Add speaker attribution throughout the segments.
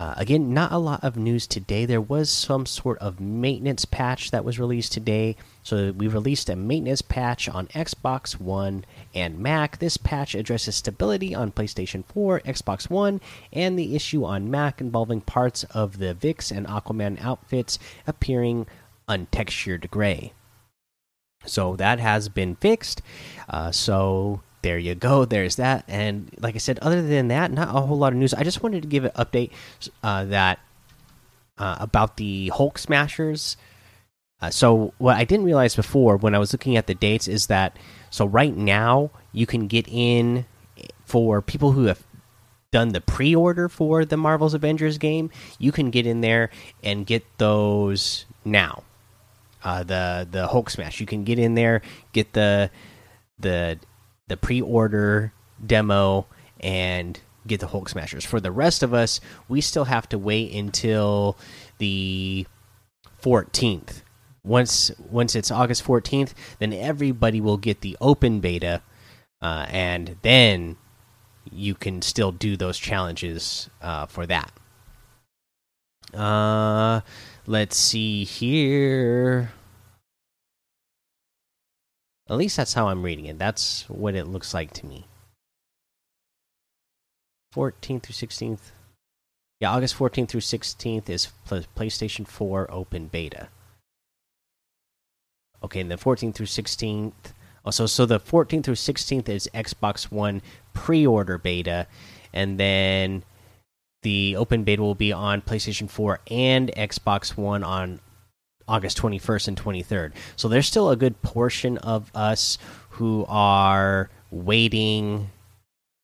Speaker 1: Uh, again, not a lot of news today. There was some sort of maintenance patch that was released today. So we released a maintenance patch on Xbox One and Mac. This patch addresses stability on PlayStation 4, Xbox One, and the issue on Mac involving parts of the Vix and Aquaman outfits appearing untextured gray. So that has been fixed. Uh, so there you go. There's that. And like I said, other than that, not a whole lot of news. I just wanted to give an update uh, that uh, about the Hulk Smashers. Uh, so what I didn't realize before when I was looking at the dates is that so right now you can get in for people who have done the pre-order for the Marvel's Avengers game. You can get in there and get those now. Uh, the the Hulk Smash. You can get in there, get the the the pre-order demo and get the Hulk Smashers. For the rest of us, we still have to wait until the 14th. Once once it's August 14th, then everybody will get the open beta, uh, and then you can still do those challenges uh, for that. Uh, let's see here. At least that's how I'm reading it. That's what it looks like to me. 14th through 16th. Yeah, August 14th through 16th is PlayStation 4 open beta. Okay, and the 14th through 16th. Also, so the 14th through 16th is Xbox One pre-order beta, and then the open beta will be on PlayStation 4 and Xbox One on August 21st and 23rd. So there's still a good portion of us who are waiting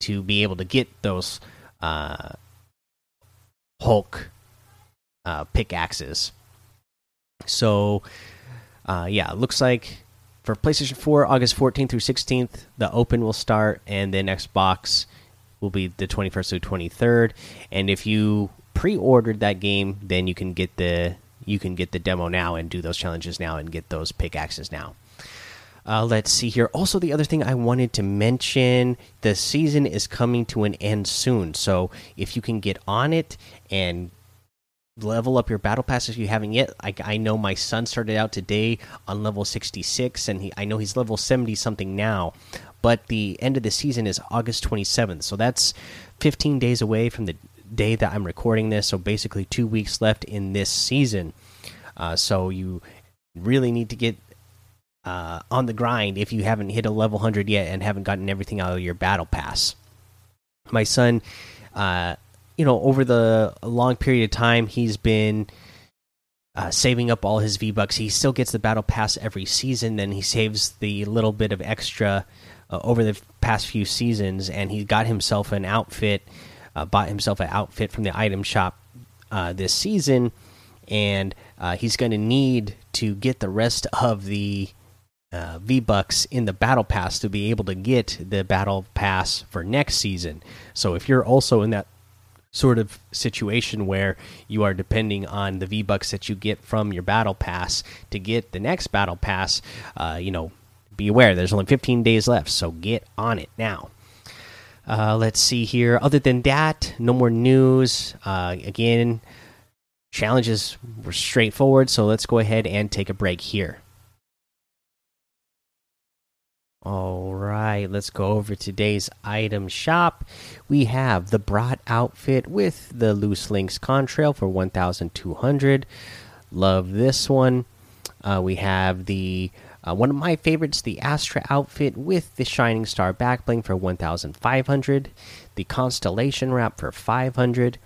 Speaker 1: to be able to get those uh, Hulk uh, pickaxes. So, uh, yeah, it looks like for PlayStation 4, August 14th through 16th, the open will start, and then Xbox will be the 21st through 23rd. And if you pre ordered that game, then you can get the you can get the demo now and do those challenges now and get those pickaxes now. Uh, let's see here. Also, the other thing I wanted to mention the season is coming to an end soon. So, if you can get on it and level up your battle pass if you haven't yet, I, I know my son started out today on level 66, and he, I know he's level 70 something now. But the end of the season is August 27th. So, that's 15 days away from the day that I'm recording this. So basically, two weeks left in this season. Uh, so you really need to get uh, on the grind if you haven't hit a level 100 yet and haven't gotten everything out of your battle pass. My son, uh, you know, over the long period of time, he's been. Uh, saving up all his V Bucks. He still gets the battle pass every season. Then he saves the little bit of extra uh, over the past few seasons, and he got himself an outfit bought himself an outfit from the item shop uh, this season, and uh, he's going to need to get the rest of the uh, V Bucks in the Battle Pass to be able to get the Battle Pass for next season. So if you're also in that sort of situation where you are depending on the V Bucks that you get from your Battle Pass to get the next Battle Pass, uh, you know, be aware there's only 15 days left, so get on it now. Uh, let's see here. Other than that, no more news. Uh, again, challenges were straightforward, so let's go ahead and take a break here. All right, let's go over today's item shop. We have the Brat outfit with the Loose Links contrail for 1,200. Love this one. Uh, we have the uh, one of my favorites, the Astra outfit with the Shining Star backbling for 1,500. The Constellation wrap for 500.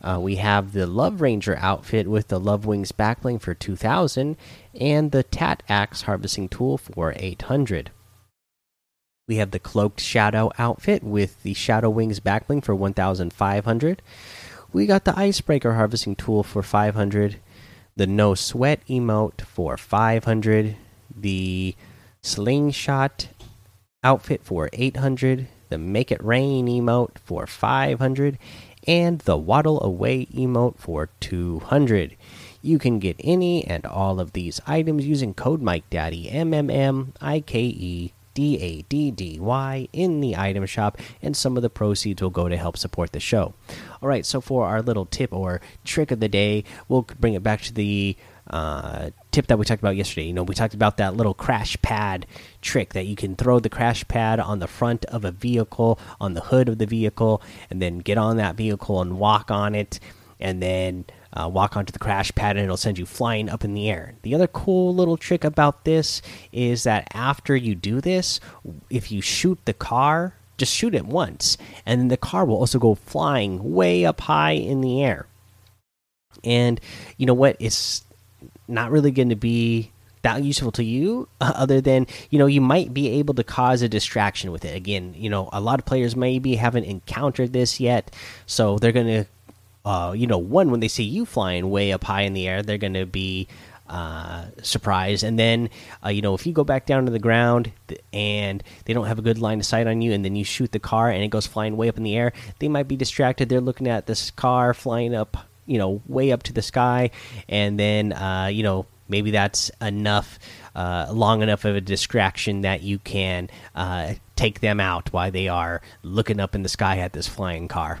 Speaker 1: Uh, we have the Love Ranger outfit with the Love Wings backbling for 2,000. And the Tat Axe harvesting tool for 800. We have the Cloaked Shadow outfit with the Shadow Wings backbling for 1,500. We got the Icebreaker harvesting tool for 500. The No Sweat emote for 500 the slingshot outfit for 800 the make it rain emote for 500 and the waddle away emote for 200 You can get any and all of these items using code Mike Daddy M M M I K E D A D D Y in the item shop, and some of the proceeds will go to help support the show. All right, so for our little tip or trick of the day, we'll bring it back to the uh, tip that we talked about yesterday. You know, we talked about that little crash pad trick that you can throw the crash pad on the front of a vehicle, on the hood of the vehicle, and then get on that vehicle and walk on it, and then uh, walk onto the crash pad and it'll send you flying up in the air. The other cool little trick about this is that after you do this, if you shoot the car, just shoot it once, and then the car will also go flying way up high in the air. And you know what? It's not really going to be that useful to you other than you know you might be able to cause a distraction with it again you know a lot of players maybe haven't encountered this yet so they're gonna uh, you know, one when they see you flying way up high in the air, they're going to be uh, surprised. And then, uh, you know, if you go back down to the ground and they don't have a good line of sight on you, and then you shoot the car and it goes flying way up in the air, they might be distracted. They're looking at this car flying up, you know, way up to the sky, and then, uh, you know, maybe that's enough. Uh, long enough of a distraction that you can uh, take them out while they are looking up in the sky at this flying car.